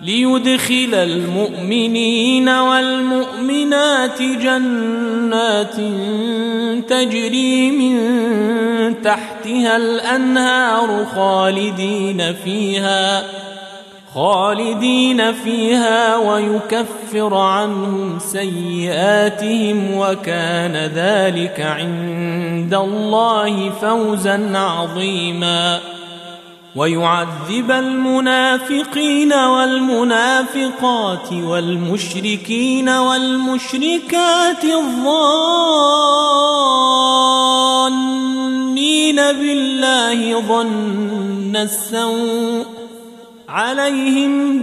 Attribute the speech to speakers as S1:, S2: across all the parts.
S1: ليدخل المؤمنين والمؤمنات جنات تجري من تحتها الأنهار خالدين فيها خالدين فيها ويكفر عنهم سيئاتهم وكان ذلك عند الله فوزا عظيما. ويعذب المنافقين والمنافقات والمشركين والمشركات الظانين بالله ظن السوء عليهم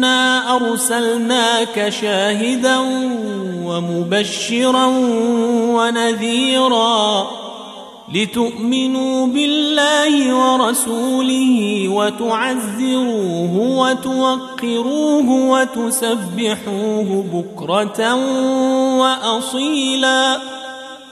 S1: إنا أرسلناك شاهدا ومبشرا ونذيرا لتؤمنوا بالله ورسوله وتعزروه وتوقروه وتسبحوه بكرة وأصيلا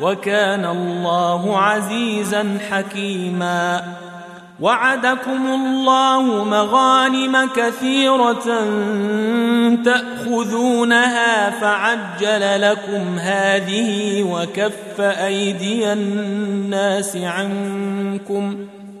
S1: وكان الله عزيزا حكيما. وعدكم الله مغانم كثيرة تأخذونها فعجل لكم هذه وكف أيدي الناس عنكم.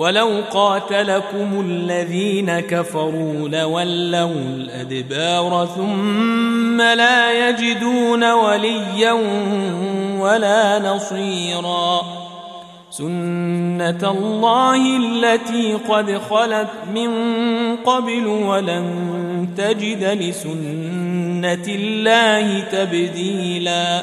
S1: ولو قاتلكم الذين كفروا لولوا الأدبار ثم لا يجدون وليا ولا نصيرا. سنة الله التي قد خلت من قبل ولن تجد لسنة الله تبديلا.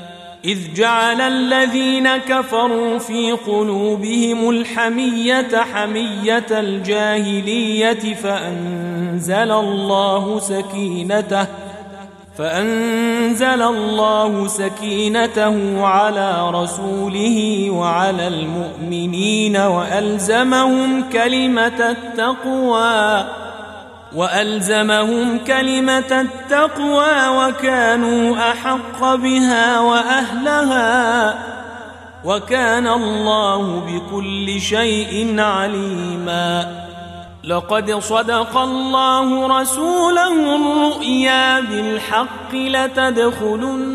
S1: إذ جعل الذين كفروا في قلوبهم الحمية حمية الجاهلية فأنزل الله سكينته فأنزل الله سكينته على رسوله وعلى المؤمنين وألزمهم كلمة التقوى وألزمهم كلمة التقوى وكانوا أحق بها وأهلها وكان الله بكل شيء عليما. لقد صدق الله رسوله الرؤيا بالحق لتدخلن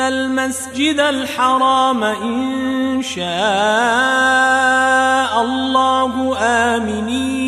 S1: المسجد الحرام إن شاء الله آمنين.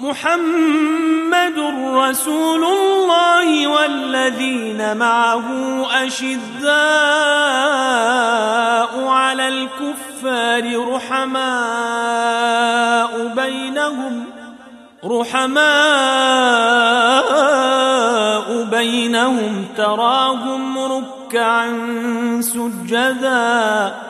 S1: محمد رسول الله والذين معه أشداء على الكفار رحماء بينهم رحماء بينهم تراهم ركعا سجداً.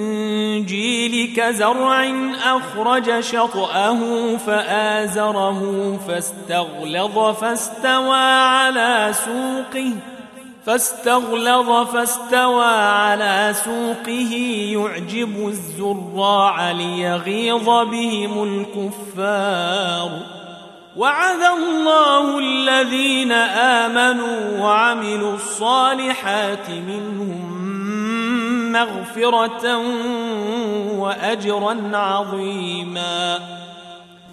S1: الإنجيل كزرع أخرج شطأه فآزره فاستغلظ فاستوى على سوقه فاستغلظ فاستوى على سوقه يعجب الزراع ليغيظ بهم الكفار. وعد الله الذين آمنوا وعملوا الصالحات منهم مغفرة وأجرا عظيما.